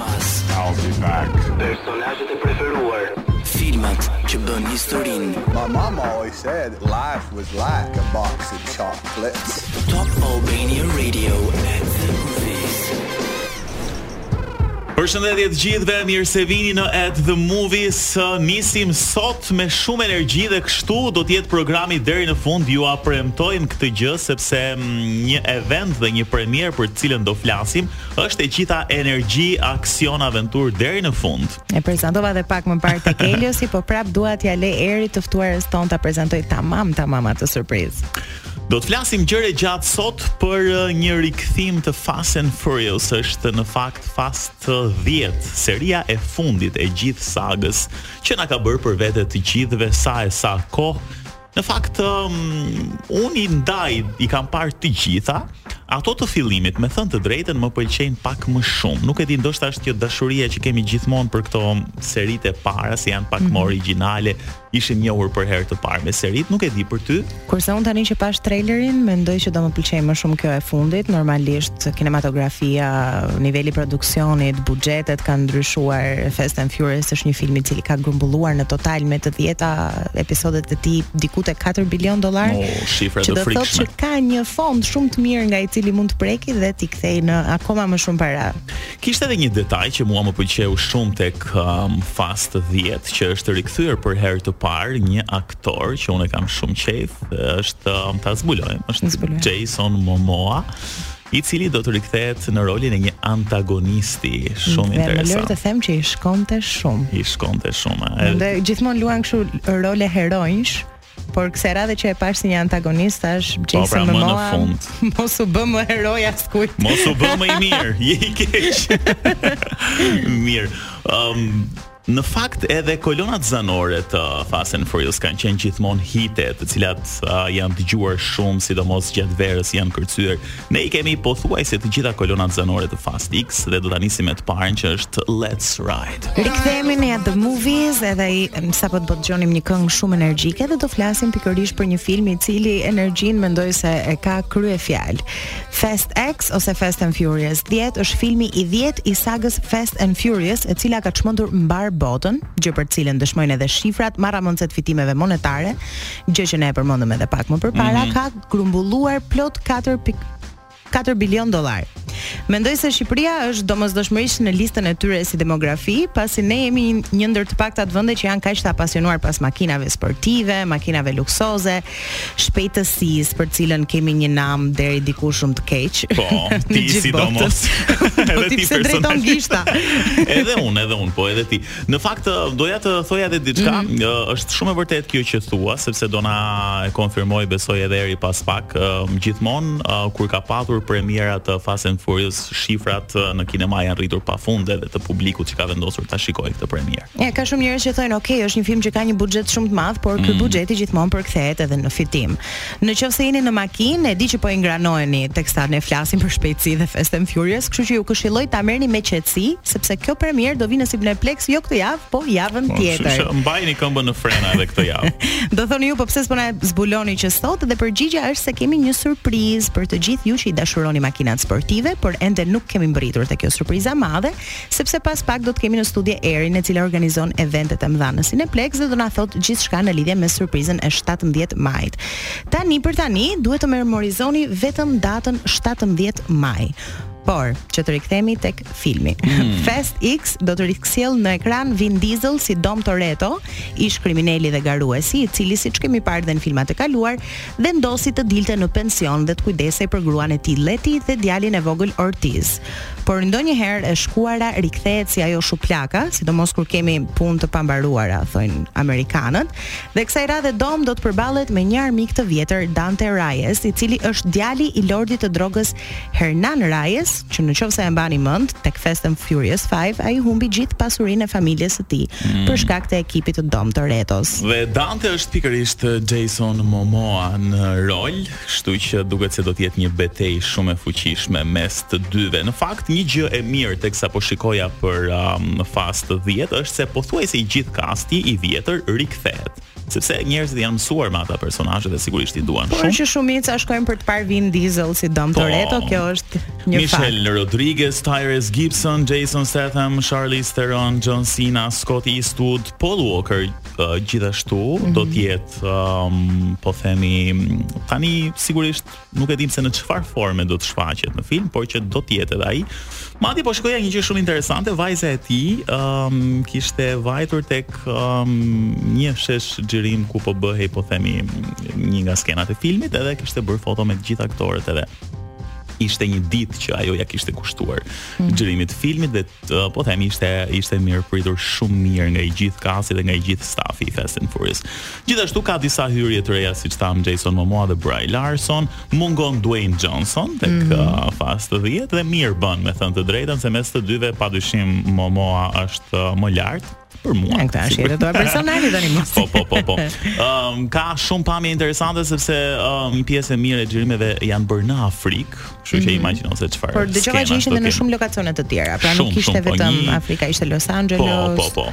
I'll be back. Personazhet e preferuar. Filmat që bënë historinë. My mom always said life was like a box of chocolates. Top Albania Radio at the movies. Përshëndetje të gjithëve, mirë se vini në At the Movies. Nisim sot me shumë energji dhe kështu do të jetë programi deri në fund. Jua premtojmë këtë gjë sepse mm, një event dhe një premierë për të cilën do flasim Është e gjitha energji, aksion, aventurë deri në fund. E prezantova edhe pak më parë tek Eliosi, po prap dua t'ia lë Erit të ftuarës tonë ta prezantojë tamam tamam atë surprizë. Do të flasim gjerë e gjatë sot për uh, një rikthim të Fast and Furious, është në fakt Fast 10, seria e fundit e gjithë sagës që na ka bërë për vete të gjithëve sa e sa kohë Në fakt, unë i ndaj, i kam parë të gjitha, ato të fillimit, me thënë të drejtën, më pëlqejnë pak më shumë. Nuk e di, ndoshta është kjo dashuria që kemi gjithmonë për këto seritë e para, se janë pak më mhm. originale, ishim njohur për herë të parë me seritë, nuk e di për ty. Kurse unë tani që pashë trailerin, mendoj që do më pëlqejë më shumë kjo e fundit, normalisht kinematografia, niveli i produksionit, buxhetet kanë ndryshuar, Fast and Furious është një film i cili ka grumbulluar në total me të dhjeta episodet e tij diku te 4 bilion dollar. Oh, shifra të frikshme. Që do thotë që ka një fond shumë të mirë nga i cili mund të prekë dhe t'i kthejë në akoma më shumë para. Kishte edhe një detaj që mua më pëlqeu shumë tek um, Fast 10, që është rikthyer për herë të parë një aktor që unë e kam shumë qejf, është um, ta zbulojmë, është Jason Momoa i cili do të rikthehet në rolin e një antagonisti shumë interesant. Dhe më lër të them që i shkonte shumë. I shkonte shumë. Dhe gjithmonë luan kështu role heronjsh, por kësaj radhe që e pashë si një antagonist thashë po, Jason pra, Momoa. Në fund. Mos u bë më heroi i askujt. Mos u bë më i mirë, je i keq. mirë. Ëm um, Në fakt edhe kolonat zanore të Fast and Furious kanë qenë gjithmonë hite, të cilat uh, janë dëgjuar shumë, sidomos gjatë verës janë kërcyer. Ne i kemi pothuajse të gjitha kolonat zanore të Fast X dhe do ta nisim me të parën që është Let's Ride. Rikthehemi në At the Movies edhe sapo po dëgjonim një këngë shumë energjike dhe do flasim pikërisht për një film i cili energjinë mendoj se e ka kryefjalë. Fast X ose Fast and Furious 10 është filmi i 10 i sagës Fast and Furious, e cila ka çmendur mbarë botën, gjë për të cilën dëshmojnë edhe shifrat marramendëse të fitimeve monetare, gjë që ne e përmendëm edhe pak më përpara, mm -hmm. ka grumbulluar plot 4.4 bilion dollar. Mendoj se Shqipëria është domosdoshmërisht në listën e tyre si demografi, pasi ne jemi një ndër të paktat vende që janë kaq të apasionuar pas makinave sportive, makinave luksoze, shpejtësisë për cilën kemi një nam deri diku shumë të keq. Po, ti sidomos. Po ti pse drejton gishta? edhe unë, edhe unë, po edhe ti. Në fakt doja të thoja edhe diçka, mm -hmm. është shumë e vërtetë kjo që thua, sepse do na e konfirmojë besoj edhe Eri pas pak, gjithmonë kur ka patur premiera të Fast and Furious, shifrat në kinema janë rritur pafund edhe të publikut që ka vendosur ta shikojë këtë premierë. Ja, ka shumë njerëz që thonë, "Ok, është një film që ka një buxhet shumë të madh, por ky mm. buxheti gjithmonë përkthehet edhe në fitim." Në qoftë se jeni në makinë, e di që po ingranoheni teksa ne flasim për shpejtësi dhe Fast and Furious, kështu që ju këshilloj ta merrni me qetësi, sepse kjo premierë do vijë në Cineplex jo këtë javë, po javën po, tjetër. Kështu që mbajeni këmbën në frena edhe këtë javë. do thoni ju, po pse s'po na zbuloni që sot dhe përgjigja është se kemi një surprizë për të gjithë ju që i dashuroni makinat sportive, por ende nuk kemi mbërritur te kjo surprizë e madhe. sepse pas pak do të kemi në studio Erin, e cila organizon eventet e mëdha në Cineplex dhe do na thotë gjithçka në lidhje me surprizën e 17 majit. Tani për tani duhet të memorizoni vetëm datën 17 maj. Por, që të rikthehemi tek filmi. Mm. Fast X do të risjellë në ekran Vin Diesel si Dom Toretto, ish krimineli dhe garuesi, i cili siç kemi parë dhe në filmat e kaluar, vendosi të dilte në pension dhe të kujdesej për gruan e tij Letty dhe djalin e vogël Ortiz. Por ndonjëherë e shkuara rikthehet si ajo shuplaka, sidomos kur kemi punë të pambaruara, thonë amerikanët. Dhe kësaj radhe Dom do të përballet me një armik të vjetër, Dante Reyes, i cili është djali i lordit të drogës Hernan Reyes, që në qoftë se e mbani mend, tek Fast and Furious 5 ai humbi gjithë pasurinë e familjes së tij mm. për shkak të ekipit të Dom Toretos. Dhe Dante është pikërisht Jason Momoa në rol. Kështu që duket se do të jetë një betejë shumë e fuqishme mes të dyve. Në fakt, një gjë e mirë teksa po shikoja për um, Fast 10 është se pothuajse i gjithë kasti i vjetër rikthehet sepse njerëzit janë mësuar me ata personazhe dhe sigurisht i duan shumë. Por që shumica shkojnë për të parë Vin Diesel si Dom po, Toretto, kjo është një fakt. Michelle Rodriguez, Tyrese Gibson, Jason Statham, Charlize Theron, John Cena, Scott Eastwood, Paul Walker, uh, gjithashtu mm -hmm. do të jetë um, po themi tani sigurisht nuk e dimë se në çfarë forme do të shfaqet në film, por që do të jetë edhe ai. Madje po shikoja një gjë shumë interesante, vajza e tij um, kishte vajtur tek um, një shesh xhirimi ku po bëhej po themi një nga skenat e filmit edhe kishte bërë foto me të gjithë aktorët edhe ishte një ditë që ajo ja kishte kushtuar mm. xhirimit të filmit dhe Uh, po themi ishte ishte mirëpritur shumë mirë nga i gjithë kasti dhe nga i gjithë stafi i Fast and Furious. Gjithashtu ka disa hyrje të reja siç thamë Jason Momoa dhe Brie Larson, mungon Dwayne Johnson tek mm -hmm. uh, Fast 10 dhe mirë bën me thënë të drejtën se mes të dyve padyshim Momoa është uh, më lart. për mua. Këtë është edhe tuaja personale tani më. Po po po po. Ëm um, ka shumë pamje interesante sepse um, pjesë e mirë e xhirimeve janë bërë në Afrikë, kështu që mm -hmm. imagjino se çfarë. Por dëgjova që ishin në shumë lokacione të tjera, pra nuk ishte po, vetëm Afrika, ishte Los Angeles. Po po po.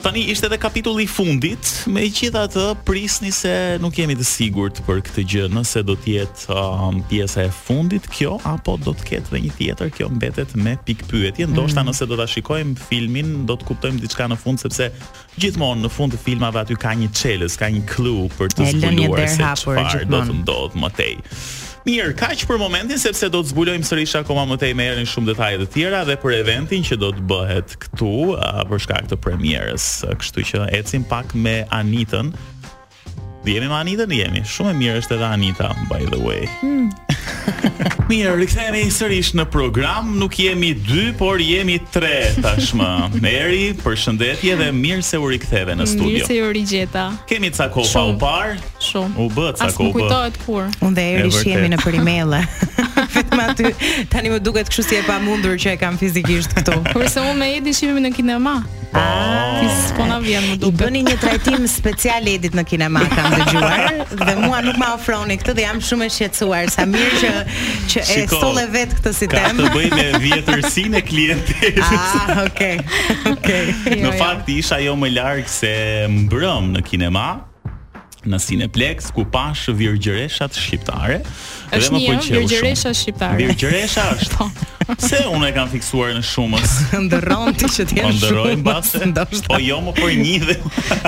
Tani ishte edhe kapitulli i fundit, megjithatë prisni se nuk jemi të sigurt për këtë gjë, nëse do të jetë um, pjesa e fundit kjo apo do të ketë dhe një tjetër kjo mbetet me pikëpyetje ndoshta mm. nëse do ta shikojmë filmin do të kuptojmë diçka në fund sepse gjithmonë në fund të filmave aty ka një çelës ka një clue për të zbuluar se çfarë do të ndodhë më tej Mirë, kaq për momentin sepse do të zbulojmë sërish akoma më tej me Erin shumë detaje të tjera dhe për eventin që do të bëhet këtu për shkak të premierës. Kështu që ecim pak me Anitën, Jemi me Anitën, jemi. Shumë e mirë është edhe Anita, by the way. Mm. mirë, rikthehemi sërish në program. Nuk jemi dy, por jemi tre tashmë. Meri, përshëndetje dhe mirë se u riktheve në studio. Mirë se u rigjeta. Kemi ca kohë pa u parë. Shumë. U bë ca kohë. Nuk kujtohet kur. Unë dhe Eri shihemi në perimetër. Vetëm aty tani më duket kështu si e pamundur që e kam fizikisht këtu. Kurse unë me Edin shihemi në kinema. Po na vjen më duket. Bëni një trajtim special edit në kinema kam dëgjuar dhe mua nuk ma ofroni këtë dhe jam shumë e shqetësuar sa mirë që që e Shiko, solle vetë këtë si temë. Ka të bëjë me vjetërsinë e klientes. Ah, okay. Okay. Jo, në jo. fakt isha jo më larg se mbrëm në kinema. në Cineplex ku pashë virgjëreshat shqiptare dhe më pëlqeu shumë. Virgjëresha shqiptare. Virgjëresha është. Po. Pse unë e kam fiksuar në shumës? Ëndërron ti që të jesh. Ëndërroj mbase. Po jo më për një dhe.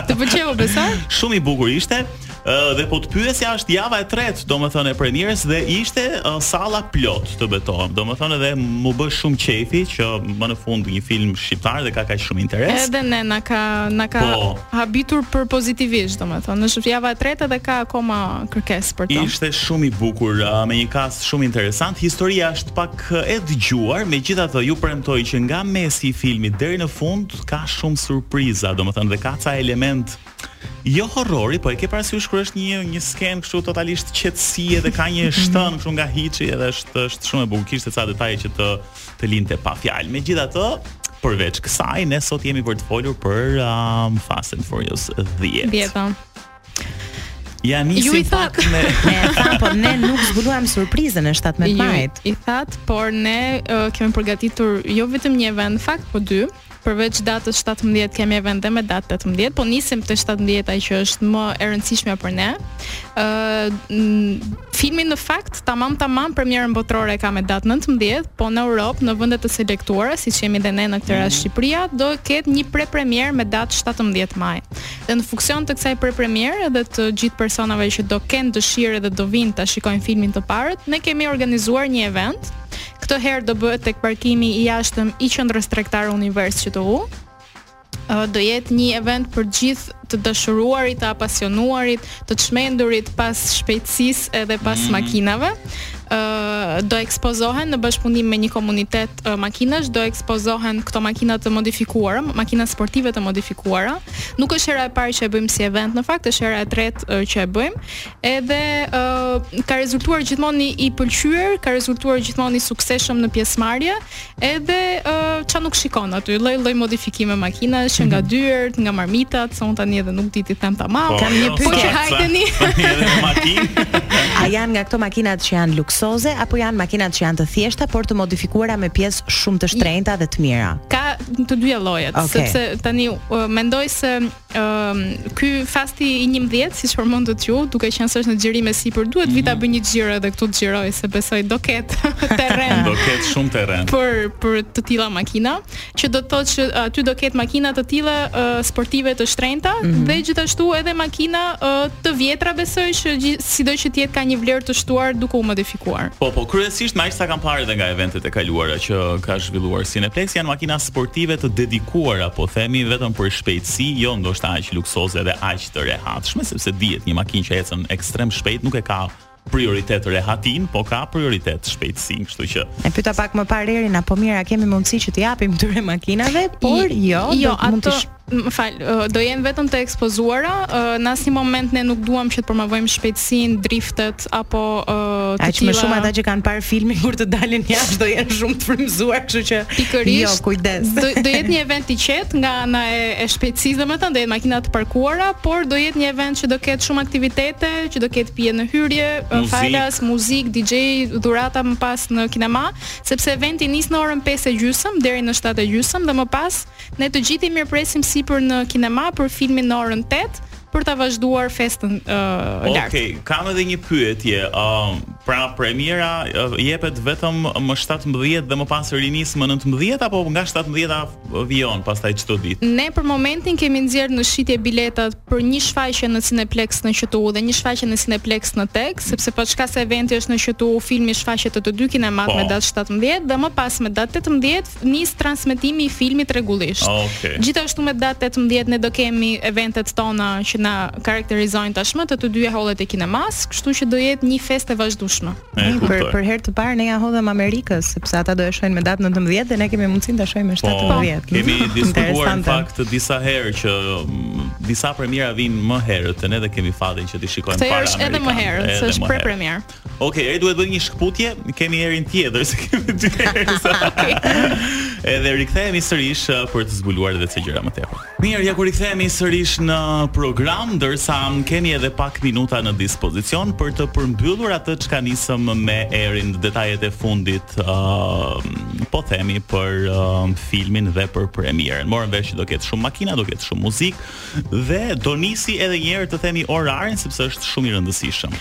Të pëlqeu besoj? Shumë i bukur ishte. Dhe po të pyesja është java e tretë, domethënë e premierës dhe ishte uh, salla plot të betohem. Domethënë edhe m'u bë shumë qejfi që më në fund një film shqiptar dhe ka kaq shumë interes. Edhe ne na ka, na ka po, habitur për pozitivisht, domethënë, është java e tretë edhe ka akoma kërkesë për të. Ishte shumë i bukur, me një kast shumë interesant. Historia është pak e dëgjuar, megjithatë ju premtoj që nga mesi i filmit deri në fund ka shumë surpriza, domethënë dhe ka ca element jo horrori, po e ke parasysh kur është një një skenë kështu totalisht qetësie dhe ka një shtënë kështu nga hiçi edhe është është shumë e bukur. Kishte ca detaje që të të linte pa fjalë. Megjithatë, përveç kësaj, ne sot jemi për të folur për um, Fast and Furious 10. Dhjetë po. Ja nisi Ju i pak thatë. me E tha, po ne nuk zbuluam surprizën e 17 Ju majit. i thatë, por ne uh, kemi përgatitur jo vetëm një event fakt, po dy. Përveç datës shtatëmbëdhjetë kemi event dhe me datë tetëmbëdhjetë, po nisim te shtatëmbëdhjeta që është më e rëndësishmja për ne. Ë uh, filmi në fakt tamam tamam premierën botërore ka me datë 19, po në Europë, në vende të selektuara, siç jemi dhe ne në këtë rast mhm. Shqipëria, do të ketë një prepremierë me datë 17 maj. Dhe në funksion të kësaj prepremiere dhe të gjithë personave që do kenë dëshirë dhe do vinë ta shikojnë filmin të parët, ne kemi organizuar një event Këtë herë do bëhet tek parkimi i jashtëm i Qendrës Tregtare Univers QTU. Do jetë një event për gjithë të dashuruarit, të apasionuarit, të çmendurit pas shpejtësisë edhe pas mm. makinave. Ë do ekspozohen në bashkëpunim me një komunitet uh, makinash, do ekspozohen këto makina të modifikuara, makina sportive të modifikuara. Nuk është hera e parë që e bëjmë si event, në fakt është hera e tretë uh, që e bëjmë. Edhe uh, ka rezultuar gjithmonë i pëlqyer, ka rezultuar gjithmonë i suksesshëm në pjesëmarrje, edhe uh, ça nuk shikon aty, lloj lloj modifikime makinash nga mhm. dyert, nga marmitat, se unë tani edhe nuk di t'i them tamam. Po, Kam një jo, pyetje, hajdeni. A janë nga këto makinat që janë luksoze apo janë makinat që janë të thjeshta por të modifikuara me pjesë shumë të shtrenjta dhe të mira? Ka të dyja llojet, okay. sepse tani uh, mendoj se Ëm ky fasti i 11 siç përmendët ju, duke qenë se është në xhirim e sipër, duhet mm -hmm. vij ta mhm. bëj një xhiro edhe këtu të xhiroj se besoj do ketë terren. do ketë shumë terren. Për për të tilla makina, që do të thotë që aty do ketë makina të tilla uh, sportive të shtrenjta mm -hmm. dhe gjithashtu edhe makina uh, të vjetra besoj që sido që të jetë ka një vlerë të shtuar duke u modifikuar. kuar. Po, po, kryesisht me aq sa kam parë edhe nga eventet e kaluara që ka zhvilluar Cineplex janë makina sportive të dedikuara, po themi vetëm për shpejtësi, jo ndoshta aq luksoze dhe aq të rehatshme, sepse dihet një makinë që ecën ekstrem shpejt nuk e ka prioritet rehatinë, po ka prioritet shpejtësinë, kështu që. E pyeta pak më parë Erin, a po Mira kemi mundësi që t'i japim këtyre makinave, por jo, jo do të mund të Më fal, do jenë vetëm të ekspozuara, në asnjë moment ne nuk duam që të promovojmë shpejtësinë, driftet apo të tilla. Aq më shumë ata që kanë parë filmin kur të dalin jashtë do jenë shumë të frymëzuar, kështu që pikërisht jo, kujdes. Do, do jetë një event i qetë nga ana e, e shpejtësisë, domethënë do jenë makina të parkuara, por do jetë një event që do ketë shumë aktivitete, që do ketë pije në hyrje, muzikë. falas, muzikë, DJ, dhurata më pas në kinema, sepse eventi nis në orën 5:30 deri në 7:30 dhe më pas Ne të gjithë i mirëpresim sipër në kinema për filmin në orën 8 për ta vazhduar festën ë uh, lart. Okej, okay, kam edhe një pyetje. Ë uh, pra premiera uh, jepet vetëm më 17 dhe më pas rinis më 19 apo nga 17-a vijon pastaj çdo ditë? Ne për momentin kemi nxjerrë në shitje biletat për një shfaqje në Cineplex në QTU dhe një shfaqje në Cineplex në TEG, sepse paçka se eventi është në QTU, filmi shfaqet te të dy kinematë po. me datë 17 dhe më pas me datë 18 nis transmetimi i filmit rregullisht. Ah, okay. Gjithashtu me datë 18 ne do kemi eventet tona që na karakterizojnë tashmë te të dyja hollet e kinemas, kështu që do jetë një festë e vazhdueshme. E kuptoj. Për për herë të parë ne ia hodhëm Amerikës, sepse ata do e shohin me datë 19 dhe ne kemi mundësinë ta shohim me 17. Po, po. kemi diskutuar në fakt disa herë që mm, disa premiera vijnë më herët te ne dhe kemi fatin që t'i shikojmë para Amerikës. Kjo është edhe më herët, është pre-premierë. Ok, e duhet bëjmë një shkputje, kemi Erën tjetër, se kemi dy Era. Edhe rikthehemi sërish uh, për të zbuluar edhe ca gjëra më tepër. Mirë, ja ku rikthehemi sërish në program, ndërsa mm, kemi edhe pak minuta në dispozicion për të përmbyllur atë çka nisëm me Erin detajet e fundit, uh, po themi për uh, filmin dhe për premierën. Morëm vesh që do ketë shumë makina, do ketë shumë muzikë dhe do nisi edhe një herë të themi orarin sepse është shumë i rëndësishëm.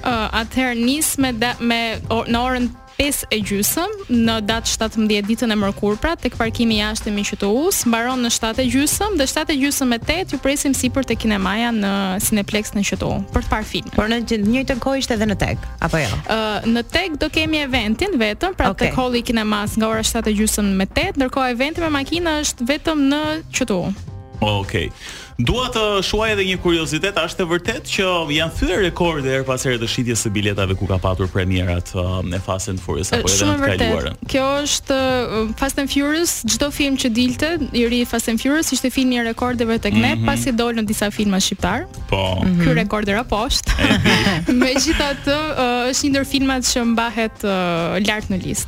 Uh, Atëherë nis me da, me o, në orën 5 e gjysëm në datë 17 ditën e mërkurë pra tek parkimi i jashtëm i QTU-s mbaron në 7 e gjysëm dhe 7 e gjysëm me 8 ju presim sipër te kinemaja në Cineplex në QTU për të parë filmin. Por në të njëjtën kohë ishte edhe në Teg, apo jo? Ë uh, në Teg do kemi eventin vetëm pra okay. tek holli i kinemas nga ora 7 e gjysëm me 8, ndërkohë eventi me makina është vetëm në QTU. Okej. Okay. Dua të shuaj edhe një kuriozitet, a është e vërtetë që janë thyer rekorde herë pas here të shitjes së biletave kur ka patur premierat uh, në Fast and Furious apo edhe në të kaluarën? Kjo është uh, Fast and Furious, çdo film që dilte i ri Fast and Furious ishte filmi i rekordeve tek ne, mm -hmm. pasi dolën disa filma shqiptarë. Po. Mm -hmm. Ky rekord ra poshtë. Megjithatë, uh, është një ndër filmat që mbahet uh, lart në listë.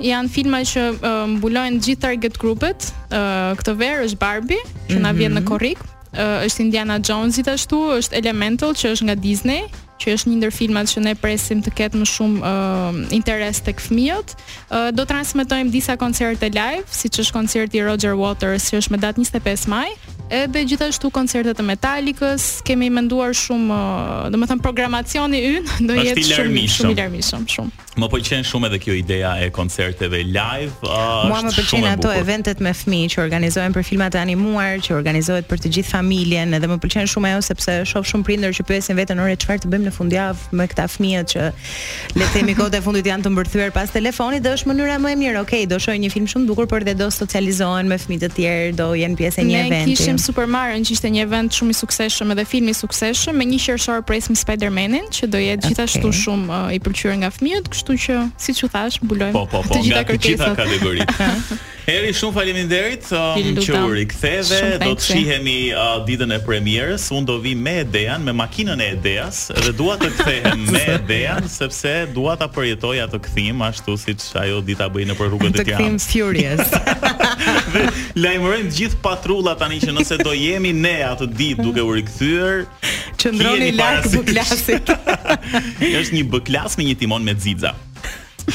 Janë filma që uh, mbulojnë gjithë target grupet. Uh, këtë verë është Barbie, që mm -hmm. na vjen në mhm. korrik. Uh, është Indiana Jones gjithashtu, është Elemental që është nga Disney, që është një ndër filmat që ne presim të ketë më shumë uh, interes tek fëmijët. Uh, do transmetojmë disa koncerte live, siç është koncerti i Roger Waters, që është me datë 25 maj, edhe gjithashtu koncertet e Metallicës, kemi menduar shumë, uh, domethënë programacioni ynë do jetë shumë shumë i larmishëm, shumë. Më pëlqen shumë edhe kjo ideja e koncerteve live. Uh, Mua më pëlqejnë ato eventet me fëmijë që organizohen për filmat e animuar, që organizohet për të gjithë familjen, edhe më pëlqen shumë ajo sepse shoh shumë prindër që pyesin veten ore çfarë të bëjmë në fundjavë me këta fëmijët që le të themi kohët e fundit janë të mbërthyer pas telefonit dhe është mënyra më e mirë. Okej, okay, do shohin një film shumë bukur, por dhe do socializohen me fëmijë të tjerë, do jenë pjesë e një eventi. Ne kishim Super Marion që ishte një event shumë i suksesshëm edhe film i suksesshëm me një qershor presim Spider-Manin që do jetë gjithashtu okay. shumë uh, i pëlqyer nga fëmijët, kështu që siç u thashë, mbulojmë po, po, po, të gjitha kërkesat. Të gjitha kategoritë. Eri shumë faleminderit um, që u riktheve. Do të shihemi uh, ditën e premierës. Unë do vij me Edean, me makinën e Edeas dhe dua të kthehem me Edean sepse dua ta përjetoj atë kthim ashtu siç ajo dita bëi nëpër rrugët e Tiranës. Atë kthim furious. Lajmërojmë gjithë patrullat tani që nëse do jemi ne atë ditë duke u rikthyer, Qëndroni larg B-klasit. Është një B-klas me një timon me xixa.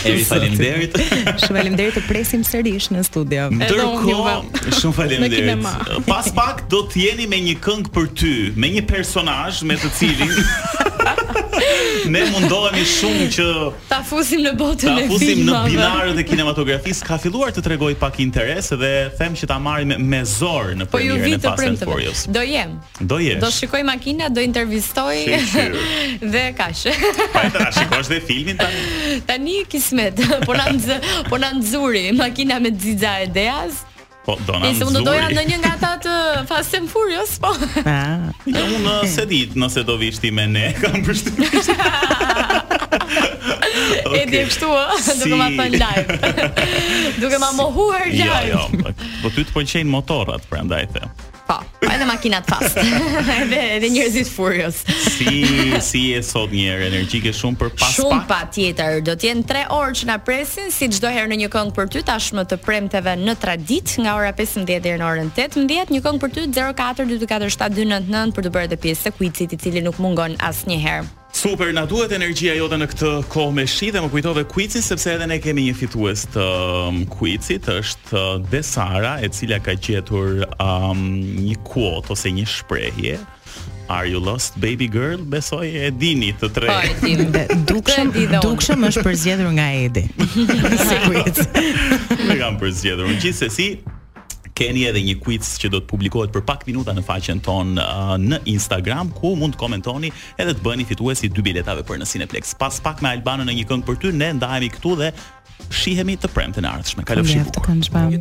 Eri faleminderit. Shumë faleminderit të presim sërish në studio. Ndërkohë, shumë faleminderit. Pas pak do të jeni me një këngë për ty, me një personazh me të cilin Ne mundohemi shumë që ta fusim në botën e filmave. Ta fusim në binarët e kinematografisë. Ka filluar të tregojë pak interes dhe them që ta marrim me zor në po premierën e Fast and Furious. Do jem. Do jesh. Do shikoj makina, do intervistoj dhe kaq. Po ta shikosh dhe filmin tani. Tani kismet, po na nxë, po na nxuri makina me xixa e Edeas. Po do na nxuri. Unë doja ndonjë nga ata të Fast and Furious, po. Ah. Jo, unë s'e di, nëse do vish ti me ne, kam përshtypjen. okay. E di kështu, si... duke ma thënë live. duke ma mohuar jo, live. Jo, jo. Po ty të pëlqejnë motorrat, prandaj the. Po, po edhe makinat fast. edhe edhe njerëzit furios. si, si je sot një herë energjike shumë për pas shumë pak. Shumë patjetër. Do të jenë 3 orë që na presin si çdo herë në një këngë për ty tashmë të premteve në traditë nga ora 15 deri në orën 18, një këngë për ty 0422472999 për t'u bërë edhe pjesë të kuicit i cili nuk mungon asnjëherë. Super, na duhet energjia jote në këtë kohë me shi dhe më kujtove kuicin sepse edhe ne kemi një fitues të um, kuicit, është uh, Desara e cila ka gjetur um, një kuotë ose një shprehje Are you lost baby girl? Besoj e dini të tre. Po e dini. Dukshëm, dukshëm është përzgjedhur nga Edi. Sigurisht. Unë e kam përzgjedhur. Gjithsesi, keni edhe një quiz që do të publikohet për pak minuta në faqen tonë uh, në Instagram ku mund të komentoni edhe të bëheni fitues i dy biletave për në Cineplex. Pas pak me Albanën në një këngë për ty, ne ndahemi këtu dhe shihemi të premten e ardhshme. Kalofshi bukur.